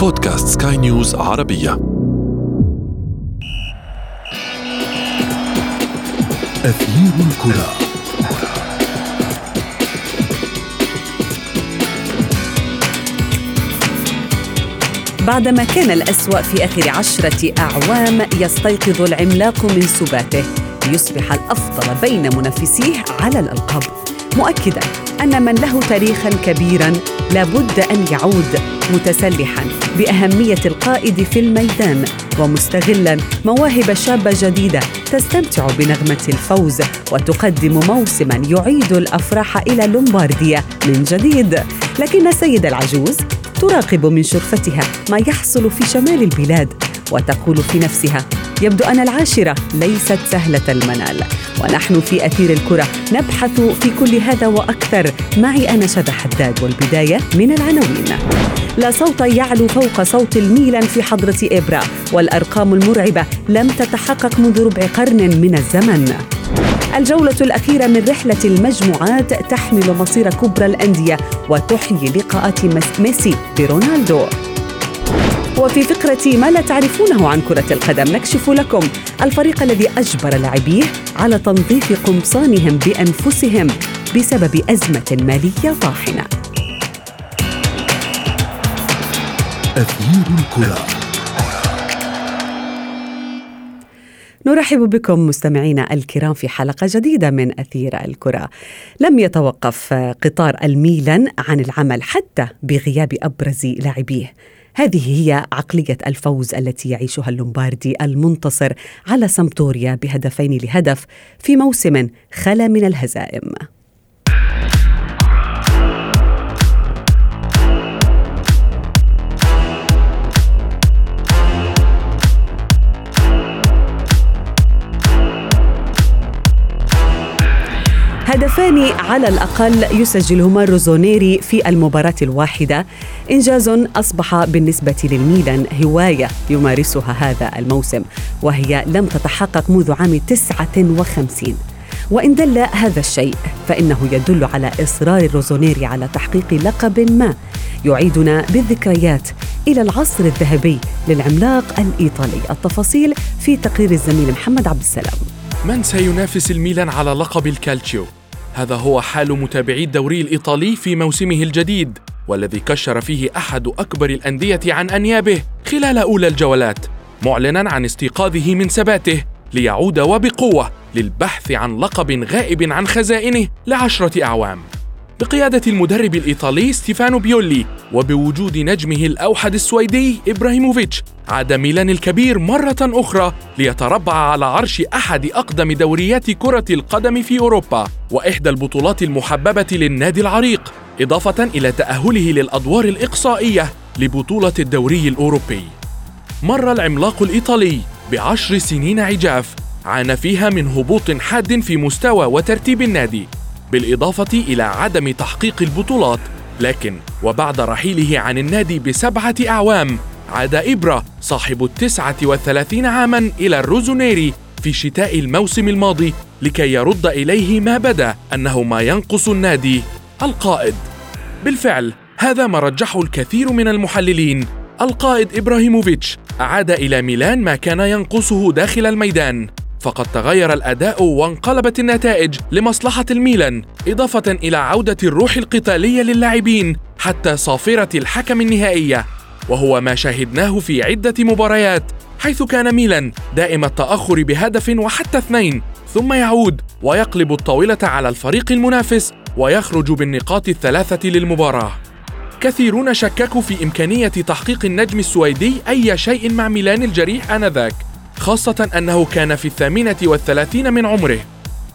بودكاست سكاي نيوز عربية. أثير الكرة. بعدما كان الأسوأ في آخر عشرة أعوام يستيقظ العملاق من سباته. ليصبح الأفضل بين منافسيه على الألقاب. مؤكدا أن من له تاريخا كبيرا لابد أن يعود متسلحا بأهمية القائد في الميدان ومستغلا مواهب شابة جديدة تستمتع بنغمة الفوز وتقدم موسما يعيد الأفراح إلى لومبارديا من جديد. لكن السيدة العجوز تراقب من شرفتها ما يحصل في شمال البلاد وتقول في نفسها يبدو أن العاشرة ليست سهلة المنال. ونحن في أثير الكرة نبحث في كل هذا وأكثر. معي أنا شذى حداد والبداية من العناوين. لا صوت يعلو فوق صوت الميلان في حضرة إبرا والأرقام المرعبة لم تتحقق منذ ربع قرن من الزمن. الجولة الأخيرة من رحلة المجموعات تحمل مصير كبرى الأندية وتحيي لقاءات ميسي برونالدو. وفي فقرة ما لا تعرفونه عن كرة القدم نكشف لكم الفريق الذي أجبر لاعبيه على تنظيف قمصانهم بأنفسهم بسبب أزمة مالية طاحنة أثير الكرة نرحب بكم مستمعينا الكرام في حلقة جديدة من أثير الكرة. لم يتوقف قطار الميلان عن العمل حتى بغياب أبرز لاعبيه. هذه هي عقلية الفوز التي يعيشها اللومباردي المنتصر على سامبدوريا بهدفين لهدف في موسم خلا من الهزائم. هدفان على الأقل يسجلهما روزونيري في المباراة الواحدة. إنجاز أصبح بالنسبة للميلان هواية يمارسها هذا الموسم وهي لم تتحقق منذ عام 59 وإن دل هذا الشيء فإنه يدل على إصرار روزونيري على تحقيق لقب ما يعيدنا بالذكريات إلى العصر الذهبي للعملاق الإيطالي. التفاصيل في تقرير الزميل محمد عبد السلام. من سينافس الميلان على لقب الكالتشيو؟ هذا هو حال متابعي الدوري الإيطالي في موسمه الجديد والذي كشر فيه أحد أكبر الأندية عن أنيابه خلال أولى الجولات معلنا عن استيقاظه من سباته ليعود وبقوة للبحث عن لقب غائب عن خزائنه لعشرة أعوام. بقيادة المدرب الإيطالي ستيفانو بيولي وبوجود نجمه الأوحد السويدي إبراهيموفيتش عاد ميلان الكبير مرة أخرى ليتربع على عرش أحد أقدم دوريات كرة القدم في أوروبا وإحدى البطولات المحببة للنادي العريق إضافة إلى تأهله للأدوار الإقصائية لبطولة الدوري الأوروبي. مر العملاق الإيطالي بعشر سنين عجاف عانى فيها من هبوط حاد في مستوى وترتيب النادي. بالإضافة إلى عدم تحقيق البطولات لكن وبعد رحيله عن النادي بسبعة أعوام عاد إبرا صاحب التسعة والثلاثين عاما إلى الروزونيري في شتاء الموسم الماضي لكي يرد إليه ما بدا أنه ما ينقص النادي القائد. بالفعل هذا ما رجحه الكثير من المحللين. القائد إبراهيموفيتش أعاد إلى ميلان ما كان ينقصه داخل الميدان. فقد تغير الأداء وانقلبت النتائج لمصلحة الميلان إضافة إلى عودة الروح القتالية للاعبين حتى صافرة الحكم النهائية. وهو ما شاهدناه في عدة مباريات حيث كان ميلان دائم التأخر بهدف وحتى اثنين ثم يعود ويقلب الطاولة على الفريق المنافس ويخرج بالنقاط الثلاثة للمباراة. كثيرون شككوا في إمكانية تحقيق النجم السويدي أي شيء مع ميلان الجريح آنذاك. خاصة أنه كان في الثامنة والثلاثين من عمره.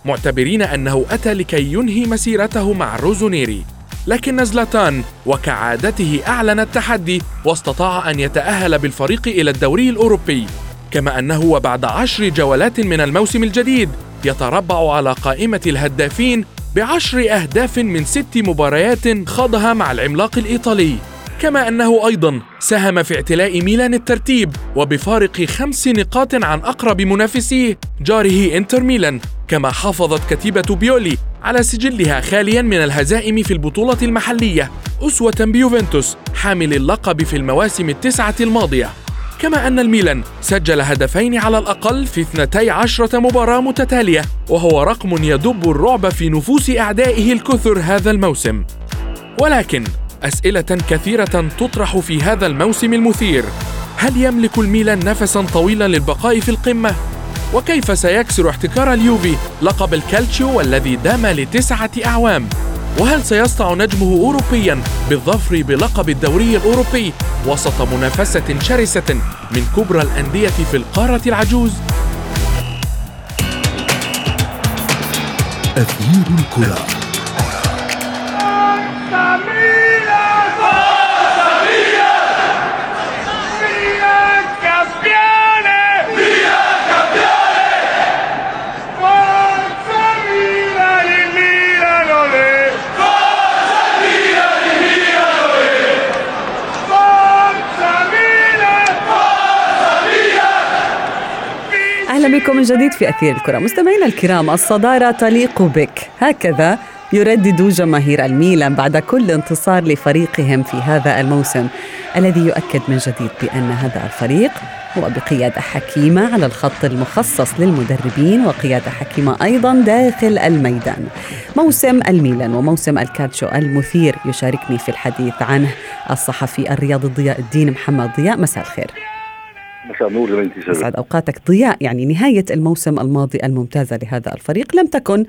معتبرين أنه أتى لكي ينهي مسيرته مع روزونيري لكن زلاتان وكعادته أعلن التحدي واستطاع أن يتأهل بالفريق إلى الدوري الأوروبي. كما أنه وبعد عشر جولات من الموسم الجديد يتربع على قائمة الهدافين بعشر أهداف من ست مباريات خاضها مع العملاق الإيطالي. كما أنه أيضا ساهم في اعتلاء ميلان الترتيب وبفارق خمس نقاط عن أقرب منافسيه جاره إنتر ميلان كما حافظت كتيبة بيولي على سجلها خاليا من الهزائم في البطولة المحلية أسوة بيوفنتوس حامل اللقب في المواسم التسعة الماضية. كما أن الميلان سجل هدفين على الأقل في 12 مباراة متتالية وهو رقم يدب الرعب في نفوس أعدائه الكثر هذا الموسم. ولكن أسئلة كثيرة تطرح في هذا الموسم المثير هل يملك الميلان نفسا طويلا للبقاء في القمة؟ وكيف سيكسر احتكار اليوفي لقب الكالتشيو والذي دام لتسعة أعوام؟ وهل سيسطع نجمه أوروبيا بالظفر بلقب الدوري الأوروبي وسط منافسة شرسة من كبرى الأندية في القارة العجوز؟ أثير الكرة بكم من جديد في أثير الكرة. مستمعينا الكرام الصدارة تليق بك. هكذا يردد جماهير الميلان بعد كل انتصار لفريقهم في هذا الموسم الذي يؤكد من جديد بأن هذا الفريق هو بقيادة حكيمة على الخط المخصص للمدربين وقيادة حكيمة أيضا داخل الميدان. موسم الميلان وموسم الكالتشو المثير يشاركني في الحديث عنه الصحفي الرياضي ضياء الدين محمد ضياء. مساء الخير. مساء النور زميلتي سلام يسعد أوقاتك. ضياء يعني نهاية الموسم الماضي الممتازة لهذا الفريق. لم تكن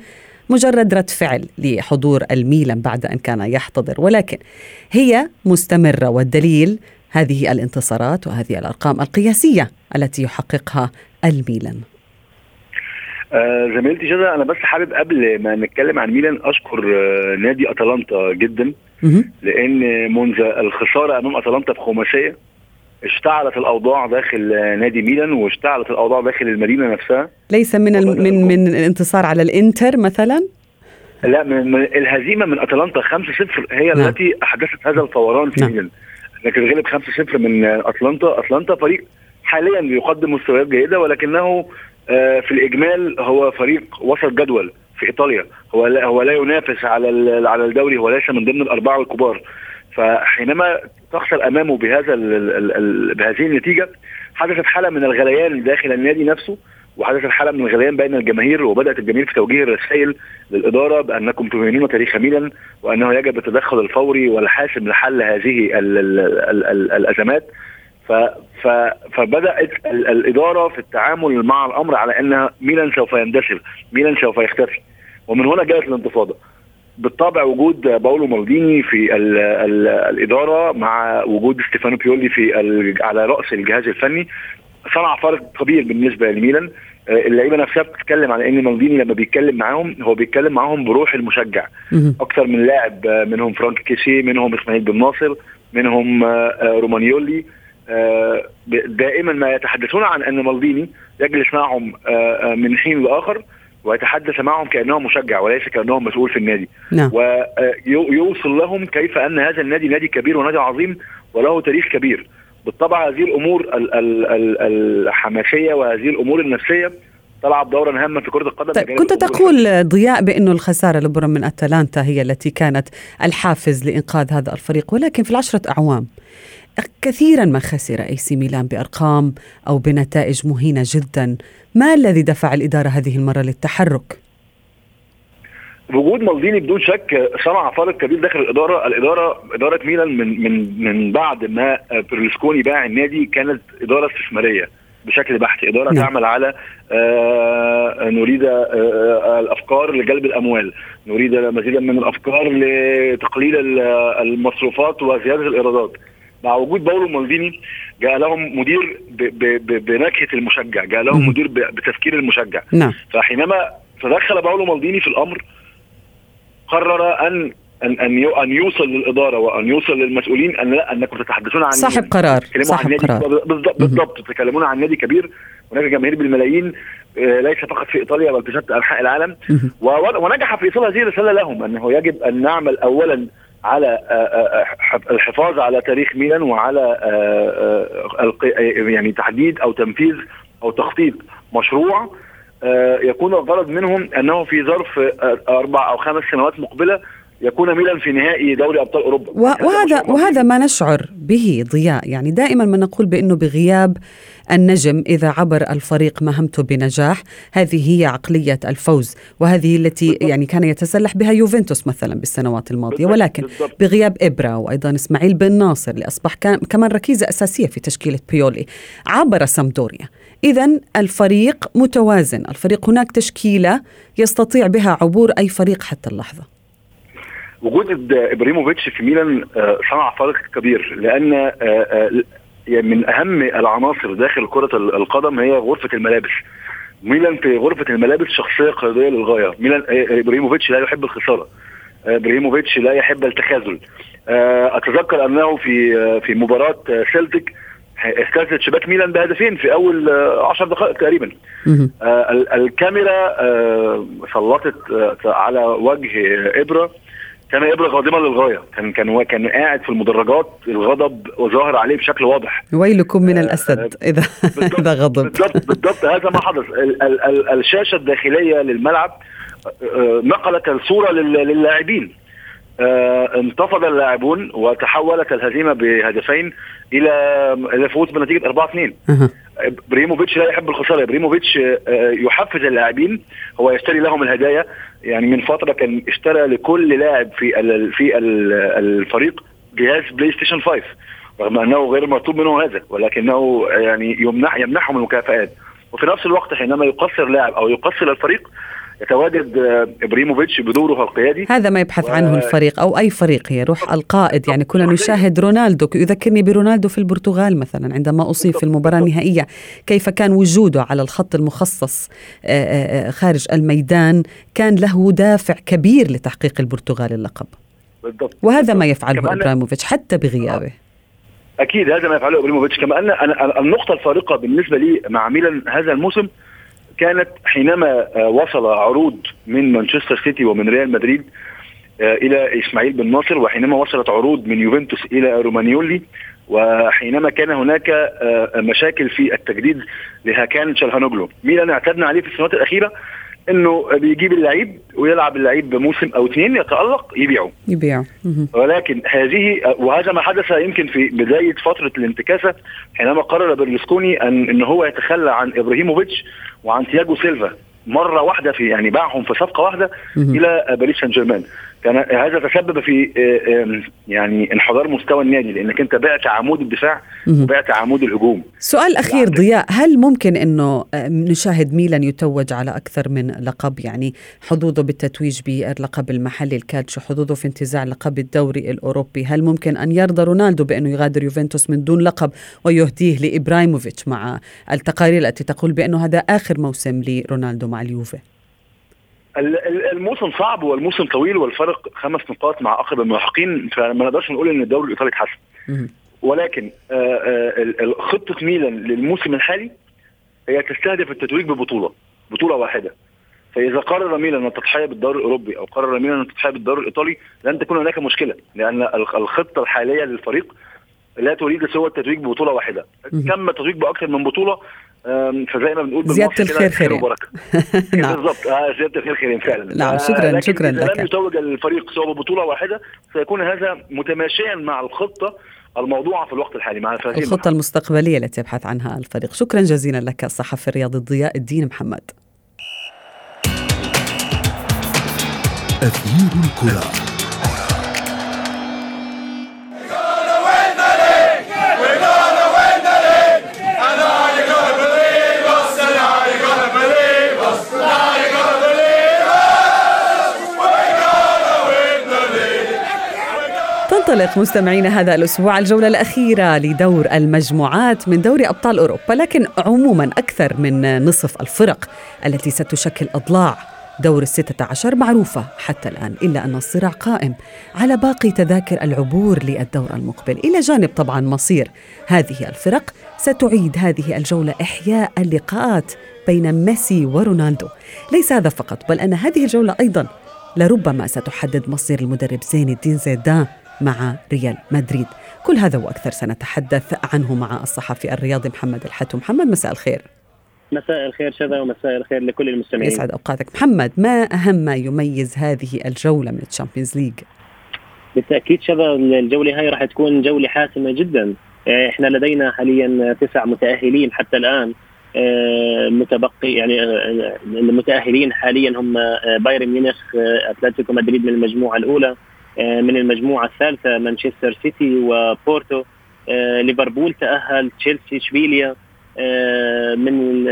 مجرد رد فعل لحضور الميلان بعد أن كان يحتضر ولكن هي مستمرة والدليل هذه الانتصارات وهذه الأرقام القياسية التي يحققها الميلان. آه زميلتي شذا أنا بس حابب قبل ما نتكلم عن ميلان اشكر آه نادي أتلانتا جدا. لأن منذ الخسارة أمام أتلانتا بخماسية اشتعلت الأوضاع داخل نادي ميلان واشتعلت الأوضاع داخل المدينة نفسها. ليس من من من الانتصار على الإنتر مثلا؟ لا من الهزيمة من أتلانتا 5-0 هي نعم. التي أحدثت هذا الفوران في نعم. ميلان. لكن غلب 5-0 من أتلانتا. أتلانتا فريق حاليا يقدم مستويات جيدة ولكنه آه، في الإجمال هو فريق وسط جدول في إيطاليا. هو لا هو لا ينافس على على الدوري. هو ليس من ضمن الأربعة الكبار. فحينما تخسر أمامه بهذا بهذه النتيجة. حدثت حالة من الغليان داخل النادي نفسه وحدثت حالة من الغليان بين الجماهير وبدأت الجماهير في توجيه الرسائل للإدارة بأنكم تهينون تاريخ ميلان وأنه يجب التدخل الفوري والحاسم لحل هذه ال ال ال ال الأزمات. ف ف فبدأت ال الإدارة في التعامل مع الأمر على أن ميلان سوف يندثر ميلان سوف يختفي. ومن هنا جاءت الانتفاضة. بالطبع وجود باولو مالديني في ال ال الإدارة مع وجود ستيفانو بيولي في ال على رأس الجهاز الفني صنع فرق كبير بالنسبة لميلان. آه، اللعيبة نفسها بتتكلم على إن مالديني لما بيتكلم معاهم هو بيتكلم معاهم بروح المشجع. أكثر من لاعب آه، منهم فرانك كيسي منهم إسماعيل بن ناصر منهم آه، رومانيولي. دائما ما يتحدثون عن إن مالديني يجلس معهم من حين لآخر. ويتحدث معهم كانه مشجع وليس كانه مسؤول في النادي. نعم. ويوصل لهم كيف أن هذا النادي نادي كبير ونادي عظيم وله تاريخ كبير. بالطبع هذه الأمور ال- ال- ال- الحماسية وهذه الأمور النفسية تلعب دورا هاما في كرة القدم. طيب كنت تقول ضياء بأنه الخسارة لبرا من أتلانتا هي التي كانت الحافز لإنقاذ هذا الفريق ولكن في العشرة أعوام كثيرا ما خسر أي سي ميلان بأرقام أو بنتائج مهينة جدا، ما الذي دفع الإدارة هذه المرة للتحرك؟ وجود مالديني بدون شك صنع فارق كبير داخل الإدارة، الإدارة إدارة ميلان من من من بعد ما بيرلسكوني باع النادي كانت إدارة استثمارية بشكل بحت، إدارة نعم. تعمل على آه، نريد آه، الأفكار لجلب الأموال، نريد مزيدا من الأفكار لتقليل ال- المصروفات وزيادة الإيرادات. مع وجود باولو مالديني جاء لهم مدير بنكهه المشجع، جاء لهم. مدير بتفكير المشجع. نعم. فحينما تدخل باولو مالديني في الأمر قرر ان ان أن أن يوصل للإدارة وأن يوصل للمسؤولين أن لا أنكم تتحدثون عن صاحب قرار عن صاحب نادي قرار. بالضبط. بالضبط. تتكلمون عن نادي كبير هناك جماهير بالملايين آه، ليس فقط في إيطاليا بل في شتى أنحاء العالم. ونجح في إيصال هذه الرسالة لهم أنه يجب أن نعمل اولا على آه، آه، آه، الحفاظ على تاريخ ميلان وعلى يعني تحديد أو تنفيذ أو تخطيط مشروع يكون الغرض منهم أنه في ظرف أربع أو خمس سنوات مقبلة يكون ميلان في نهائي دوري أبطال أوروبا. و- وهذا وهذا ما نشعر به ضياء. يعني دائما ما نقول بأنه بغياب النجم إذا عبر الفريق مهمته بنجاح هذه هي عقلية الفوز وهذه التي يعني كان يتسلح بها يوفنتوس مثلا بالسنوات الماضية. بالضبط، ولكن بالضبط. بغياب إبرا وأيضا إسماعيل بن ناصر اللي أصبح كمان ركيزة أساسية في تشكيلة بيولي عبر سامدوريا. اذا الفريق متوازن. الفريق هناك تشكيلة يستطيع بها عبور أي فريق حتى اللحظة. وجود إبراهيموفيتش في ميلان آه، صنع فارق كبير لأن آه، آه، يعني من أهم العناصر داخل كرة ال- القدم هي غرفة الملابس. ميلان في غرفة الملابس شخصية قيادية للغاية. ميلان إبراهيموفيتش لا يحب الخسارة. إبراهيموفيتش لا يحب التخاذل. أتذكر أنه في في مباراة سيلتيك اهتزت شباك ميلان بهدفين في أول آه، 10 دقائق تقريبا. الكاميرا سلطت على وجه إبرة. كان ابره غاضبا للغاية. كان كان كان قاعد في المدرجات الغضب وظاهر عليه بشكل واضح. ويلكم من الأسد اذا بالضبط- إذا غضب. بالضبط بالضبط هذا ما حدث. ال- ال- ال- الشاشة الداخلية للملعب آه، نقلت الصورة لل- للاعبين. آه، انتفض اللاعبون وتحولت الهزيمة بهدفين إلى إلى فوز بنتيجة 4 2 أها. إبراهيموفيتش لا يحب الخسارة. إبراهيموفيتش آه، يحفز اللاعبين. هو يشتري لهم الهدايا. يعني من فترة كان اشترى لكل لاعب في في ال الفريق جهاز بلاي ستيشن 5 رغم أنه غير مطلوب منه هذا ولكنه يعني يمنح يمنحهم المكافآت. وفي نفس الوقت حينما يقصر لاعب أو يقصر الفريق يتواجد آه، إبراهيموفيتش بدوره القيادي. هذا ما يبحث و- عنه الفريق أو أي فريق هي روح القائد. يعني كنا نشاهد رونالدو يذكرني برونالدو في البرتغال مثلا عندما أصيب في المباراة النهائية. كيف كان وجوده على الخط المخصص آه، آه، خارج الميدان؟ كان له دافع كبير لتحقيق البرتغال اللقب. بالضبط. وهذا ما يفعله إبراهيموفيتش حتى بغيابه. أكيد هذا ما يفعله إبراهيموفيتش. كما أن النقطة الفارقة بالنسبة لي مع ميلان هذا الموسم كانت حينما آه، وصل عروض من مانشستر سيتي ومن ريال مدريد آه، إلى إسماعيل بن ناصر وحينما وصلت عروض من يوفنتوس إلى رومانيولي وحينما كان هناك آه، مشاكل في التجديد لهاكان تشالهانوغلو ميلان اعتدنا عليه في السنوات الأخيرة؟ إنه بيجيب اللعيب ويلعب اللعيب بموسم أو اثنين يتألق يبيعه يبيعه. ولكن هذه وهذا ما حدث يمكن في بداية فترة الانتكاسة حينما قرر برلسكوني ان إن هو يتخلى عن إبراهيموفيتش وعن تياجو سيلفا مرة واحدة في يعني باعهم في صفقة واحدة. إلى باريس سان جيرمان كان هذا تسبب في آه، يعني انحدار مستوى النادي لأنك أنت بعت عمود الدفاع. وبعت عمود الهجوم. سؤال أخير ضياء هل ممكن أنه آه، نشاهد ميلان يتوج على أكثر من لقب؟ يعني حظوظه بالتتويج باللقب المحلي الكالتشو حظوظه في انتزاع لقب الدوري الأوروبي. هل ممكن أن يرضى رونالدو بأنه يغادر يوفنتوس من دون لقب ويهديه لإبراهيموفيتش مع التقارير التي تقول بأنه هذا آخر موسم لرونالدو مع اليوفي؟ ال- ال- الموسم صعب والموسم طويل والفرق خمس نقاط مع أقرب الملاحقين فما نقدرش نقول إن الدوري الإيطالي اتحسن. ولكن آه، آه، خطة ميلان للموسم الحالي هي تستهدف التتويج ببطولة بطولة واحدة فإذا قرر ميلان التضحيه بالدوري الأوروبي أو قرر ميلان التضحيه بالدوري الإيطالي لن تكون هناك مشكلة لأن ال- الخطة الحالية للفريق لا تريد سوى التتويج ببطولة واحدة. تم التتويج بأكثر من بطولة فزي ما بنقول زيادة الخير خيرين. وبركة. نعم. بالضبط آه زيادة الخير خيرين فعلا. نعم، آه، شكراً- لكن شكراً لك. لم يتوج الفريق سوى ببطوله واحدة سيكون هذا متماشيا مع الخطة الموضوعة في الوقت الحالي مع هذه الخطة المستقبلية التي يبحث عنها الفريق. شكرا جزيلا لك الصحفي الرياضي ضياء الدين محمد. أثير الكرة. تنطلق مستمعينا هذا الأسبوع الجولة الأخيرة لدور المجموعات من دوري أبطال أوروبا لكن عموما أكثر من نصف الفرق التي ستشكل أضلاع دور الستة عشر معروفة حتى الآن إلا أن الصراع قائم على باقي تذاكر العبور للدور المقبل. إلى جانب طبعا مصير هذه الفرق ستعيد هذه الجولة إحياء اللقاءات بين ميسي ورونالدو. ليس هذا فقط بل أن هذه الجولة أيضا لربما ستحدد مصير المدرب زين الدين زيدان مع ريال مدريد. كل هذا وأكثر سنتحدث عنه مع الصحفي الرياضي محمد الحتو محمد مساء الخير. مساء الخير شذا ومساء الخير لكل المستمعين. يسعد أوقاتك. محمد ما أهم ما يميز هذه الجولة من الشامبيونز ليج؟ بالتأكيد شذا الجولة هاي راح تكون جولة حاسمة جدا. آه، إحنا لدينا حاليا تسع متأهلين حتى الآن. آه، متبقي يعني آه، المتأهلين حاليا هم بايرن ميونخ أتلتيكو مدريد من المجموعة الأولى. من المجموعة الثالثة مانشستر سيتي وبورتو. ليفربول تأهل تشيلسي إشبيليا. من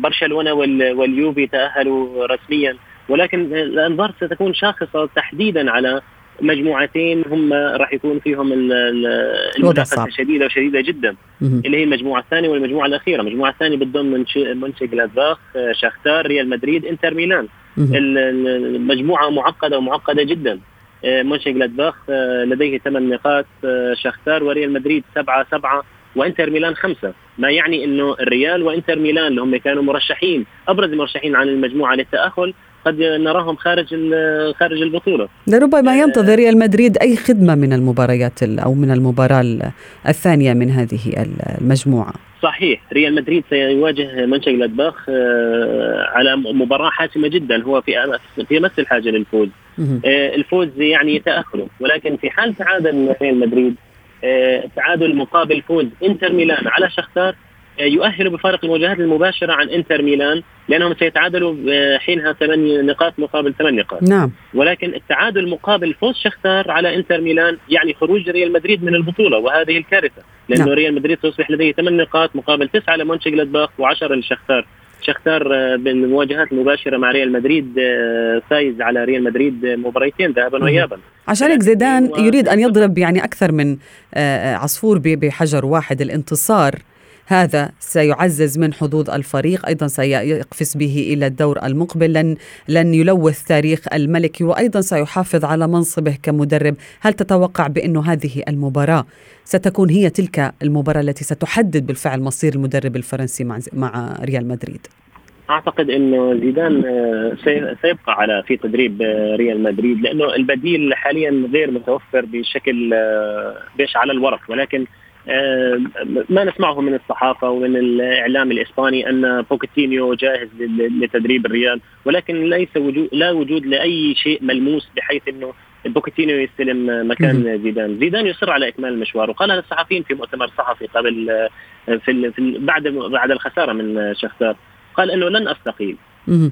برشلونة واليوفي تأهلوا رسميا. ولكن الأنظار ستكون شاخصة تحديدا على مجموعتين هم راح يكون فيهم المنافسة شديدة وشديدة جدا. اللي هي المجموعة الثانية والمجموعة الأخيرة، المجموعه الثانية بتضم منشي جلادباخ، شختار، ريال مدريد، إنتر ميلان. المجموعة معقدة ومعقدة جدا. منشي جلادباخ لديه ثمان نقاط، شختار وريال مدريد سبعة سبعة وإنتر ميلان خمسة، ما يعني إنه الريال وإنتر ميلان اللي هم كانوا مرشحين أبرز المرشحين عن المجموعة للتأهل قد نراهم خارج خارج البطولة. لربما ينتظر ريال مدريد أي خدمة من المباريات أو من المباراة الثانية من هذه المجموعة. صحيح ريال مدريد سيواجه منشا جلادباخ آه، على مباراة حاسمة جدا هو في في أمس الحاجة للفوز. آه، الفوز يعني تأهله. ولكن في حال تعادل ريال مدريد آه، تعادل مقابل فوز إنتر ميلان على شختار يؤهل بفارق المواجهات المباشرة عن إنتر ميلان لأنهم سيتعادلوا حينها ثمان نقاط مقابل ثمان نقاط. نعم. ولكن التعادل مقابل فوز شختار على إنتر ميلان يعني خروج ريال مدريد من البطولة وهذه الكارثة. لأنه نعم. ريال مدريد سيصبح لديه ثمان نقاط مقابل تسعة لمونشي جلادباخ و10 للشختار شختار آه، بالمواجهات المباشره مع ريال مدريد آه، فايز على ريال مدريد ذهابا وإيابا وايابا. عشان زيدان يريد أن يضرب يعني أكثر من آه، عصفور بحجر واحد. الانتصار هذا سيعزز من حظوظ الفريق أيضا سيقفز به إلى الدور المقبل لن, لن يلوث تاريخ الملكي وأيضا سيحافظ على منصبه كمدرب. هل تتوقع بأن هذه المباراة ستكون هي تلك المباراة التي ستحدد بالفعل مصير المدرب الفرنسي مع, مع ريال مدريد؟ أعتقد انه زيدان آه، سيبقى على في تدريب آه، ريال مدريد لأنه البديل حاليا غير متوفر بشكل آه، بيش على الورق ولكن ما نسمعه من الصحافة ومن الإعلام الإسباني أن بوكيتينو جاهز لتدريب الريال ولكن ليس وجود لا وجود لأي شيء ملموس بحيث إنه بوكيتينيو يستلم مكان زيدان، زيدان يصر على إكمال المشوار وقال للصحفيين في مؤتمر صحفي قبل آه، في, في بعد بعد الخسارة من شختار. قال إنه لن أستقيل.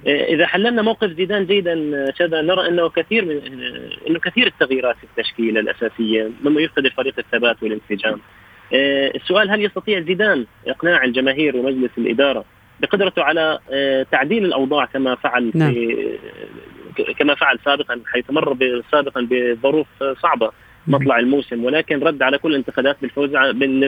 آه، إذا حللنا موقف زيدان جيدا شذا نرى إنه كثير من إنه كثير التغييرات في التشكيلة الأساسية مما يفقد الفريق الثبات والانسجام. آه، السؤال هل يستطيع زيدان إقناع الجماهير ومجلس الإدارة بقدرته على آه، تعديل الأوضاع كما فعل نعم. في كما فعل سابقا حيث مر سابقا بظروف صعبة مطلع الموسم ولكن رد على كل الانتقادات بالفوز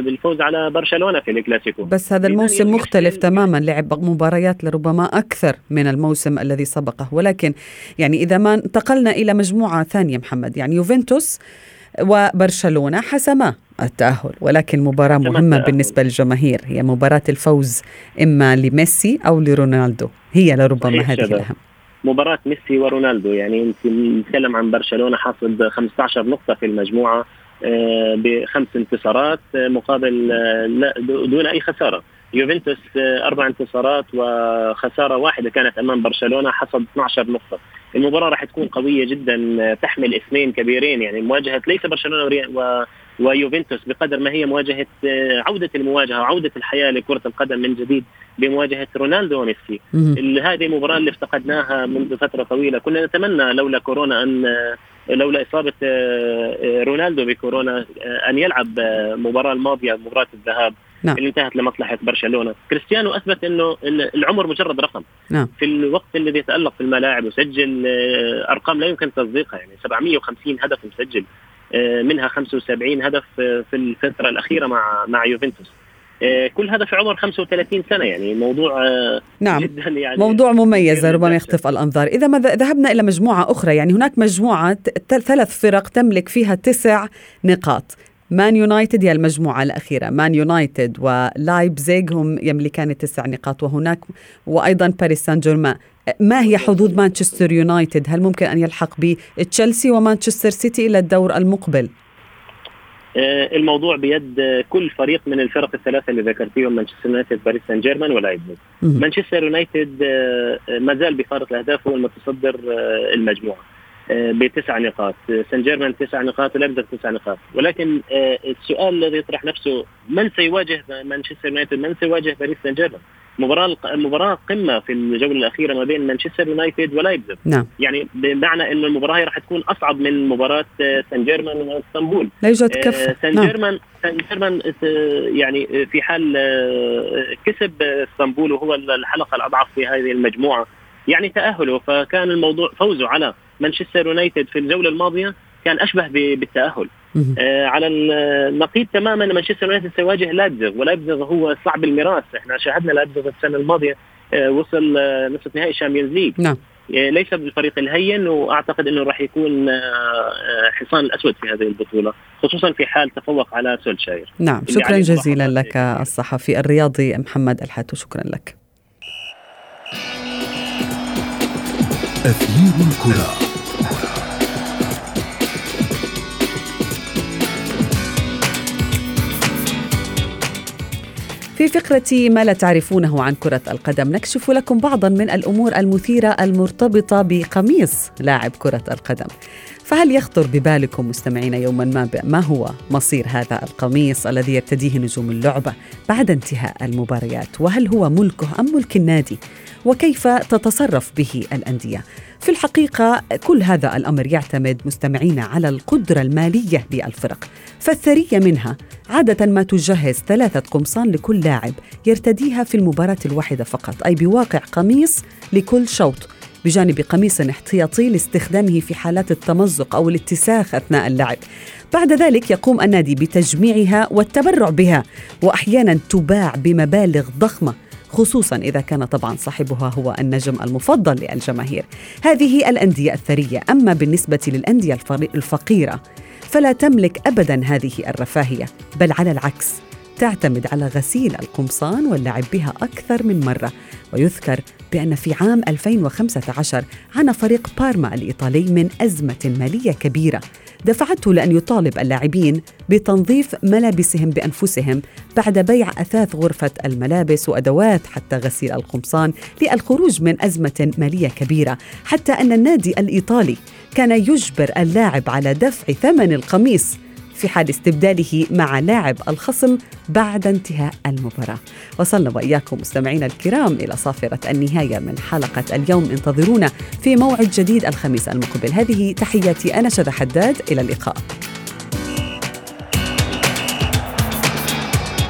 بالفوز على برشلونة في الكلاسيكو. بس هذا الموسم مختلف تماما لعب مباريات لربما أكثر من الموسم الذي سبقه ولكن يعني إذا ما انتقلنا إلى مجموعة ثانية محمد يعني يوفنتوس وبرشلونة حسما. التأهل ولكن مباراة مهمة بالنسبة للجماهير هي مباراة الفوز إما لميسي أو لرونالدو هي لربما هذه الأهم. مباراة ميسي ورونالدو يعني نتكلم عن برشلونة حاصد 15 نقطة في المجموعة آه، بخمس انتصارات آه، مقابل آه، دون أي خسارة. يوفنتوس أربع انتصارات وخسارة واحدة كانت أمام برشلونة حصد 12 نقطة. المباراة راح تكون قوية جدا تحمل اسمين كبيرين يعني مواجهة ليس برشلونة و ويوفنتوس بقدر ما هي مواجهة عودة المواجهة وعوده الحياة لكرة القدم من جديد بمواجهة رونالدو وميسي. هذه المباراه اللي افتقدناها منذ فترة طويلة. كنا نتمنى لولا كورونا أن لولا إصابة رونالدو بكورونا أن يلعب المباراه الماضية مباراة الذهاب. نعم. اللي انتهت لمصلحة برشلونة، كريستيانو أثبت إنه العمر مجرد رقم. نعم. في الوقت الذي يتألق في الملاعب وسجل آه، أرقام لا يمكن تصديقها يعني 750 هدف مسجل. آه، منها 75 هدف آه، في الفترة الأخيرة مع مع يوفنتوس. كل هذا في عمر 35 سنة يعني موضوع نعم. جدا يعني. موضوع مميز ربما يخطف الأنظار. إذا ما ذهبنا إلى مجموعة أخرى يعني هناك مجموعة ثلاث فرق تملك فيها تسع نقاط. مان يونايتد هي المجموعة الأخيرة. مان يونايتد ولايبزيغ هم يملكان التسع نقاط وهناك وأيضا باريس سان جيرمان. ما هي حظوظ مانشستر يونايتد؟ هل ممكن أن يلحق بتشيلسي ومانشستر سيتي إلى الدور المقبل؟ آه، الموضوع بيد كل فريق من الفرق الثلاثة اللي ذكرتيهم مانشستر يونايتد باريس سان جيرمان ولايبزيج. مانشستر يونايتد آه، ما زال بفارق الأهداف هو المتصدر آه، المجموعة. بتسع نقاط. سان جيرمان تسع نقاط ولابزيغ تسع نقاط. ولكن السؤال الذي يطرح نفسه من سيواجه مانشستر يونايتد؟ من سيواجه باريس سان جيرمان؟ مباراة مباراة قمة في الجولة الأخيرة ما بين مانشستر يونايتد ولايبزيغ. نعم. يعني بمعنى إنه المباراة راح تكون أصعب من مباراة آه، سان جيرمان وإسطنبول. لا يوجد آه، سان نعم. جيرمان سان جيرمان آه، يعني في حال كسب إسطنبول وهو الحلقة الأضعف في هذه المجموعة. يعني تأهله فكان الموضوع فوزه على مانشستر يونايتد في الجولة الماضية كان أشبه بالتأهل. آه على النقيض تماما مانشستر يونايتد سيواجه لايبزيغ ولايبزيغ هو صعب المراس. إحنا شاهدنا لايبزيغ السنة الماضية آه وصل آه نصف نهائي الشامبيونز ليج نعم. آه، ليس بالفريق الهين وأعتقد إنه راح يكون آه، آه، حصان الأسود في هذه البطولة خصوصا في حال تفوق على سولشاير. نعم. شكرا جزيلا لك الصحفي الرياضي محمد الحاتو شكرا لك. أثير الكرة. في فقرة ما لا تعرفونه عن كرة القدم نكشف لكم بعضا من الأمور المثيرة المرتبطة بقميص لاعب كرة القدم. فهل يخطر ببالكم مستمعين يوما ما ما هو مصير هذا القميص الذي يرتديه نجوم اللعبة بعد انتهاء المباريات؟ وهل هو ملكه أم ملك النادي؟ وكيف تتصرف به الأندية. في الحقيقة كل هذا الأمر يعتمد مستمعين على القدرة المالية للفرق. فالثرية منها عادة ما تجهز ثلاثة قمصان لكل لاعب يرتديها في المباراة الواحدة فقط أي بواقع قميص لكل شوط. بجانب قميص احتياطي لاستخدامه في حالات التمزق أو الاتساخ أثناء اللعب. بعد ذلك يقوم النادي بتجميعها والتبرع بها وأحيانا تباع بمبالغ ضخمة. خصوصا إذا كان طبعا صاحبها هو النجم المفضل للجماهير. هذه الأندية الثرية أما بالنسبة للأندية الفقيرة فلا تملك أبدا هذه الرفاهية بل على العكس تعتمد على غسيل القمصان واللعب بها أكثر من مرة. ويذكر بأن في عام 2015 عانى فريق بارما الإيطالي من أزمة مالية كبيرة. دفعته لأن يطالب اللاعبين بتنظيف ملابسهم بأنفسهم بعد بيع أثاث غرفة الملابس وأدوات حتى غسيل القمصان للخروج من أزمة مالية كبيرة حتى أن النادي الإيطالي كان يجبر اللاعب على دفع ثمن القميص في حال استبداله مع لاعب الخصم بعد انتهاء المباراة. وصلنا وإياكم مستمعينا الكرام إلى صافرة النهاية من حلقة اليوم. انتظرونا في موعد جديد الخميس المقبل. هذه تحياتي أنا شذى حداد. إلى اللقاء.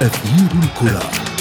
أثير الكرة.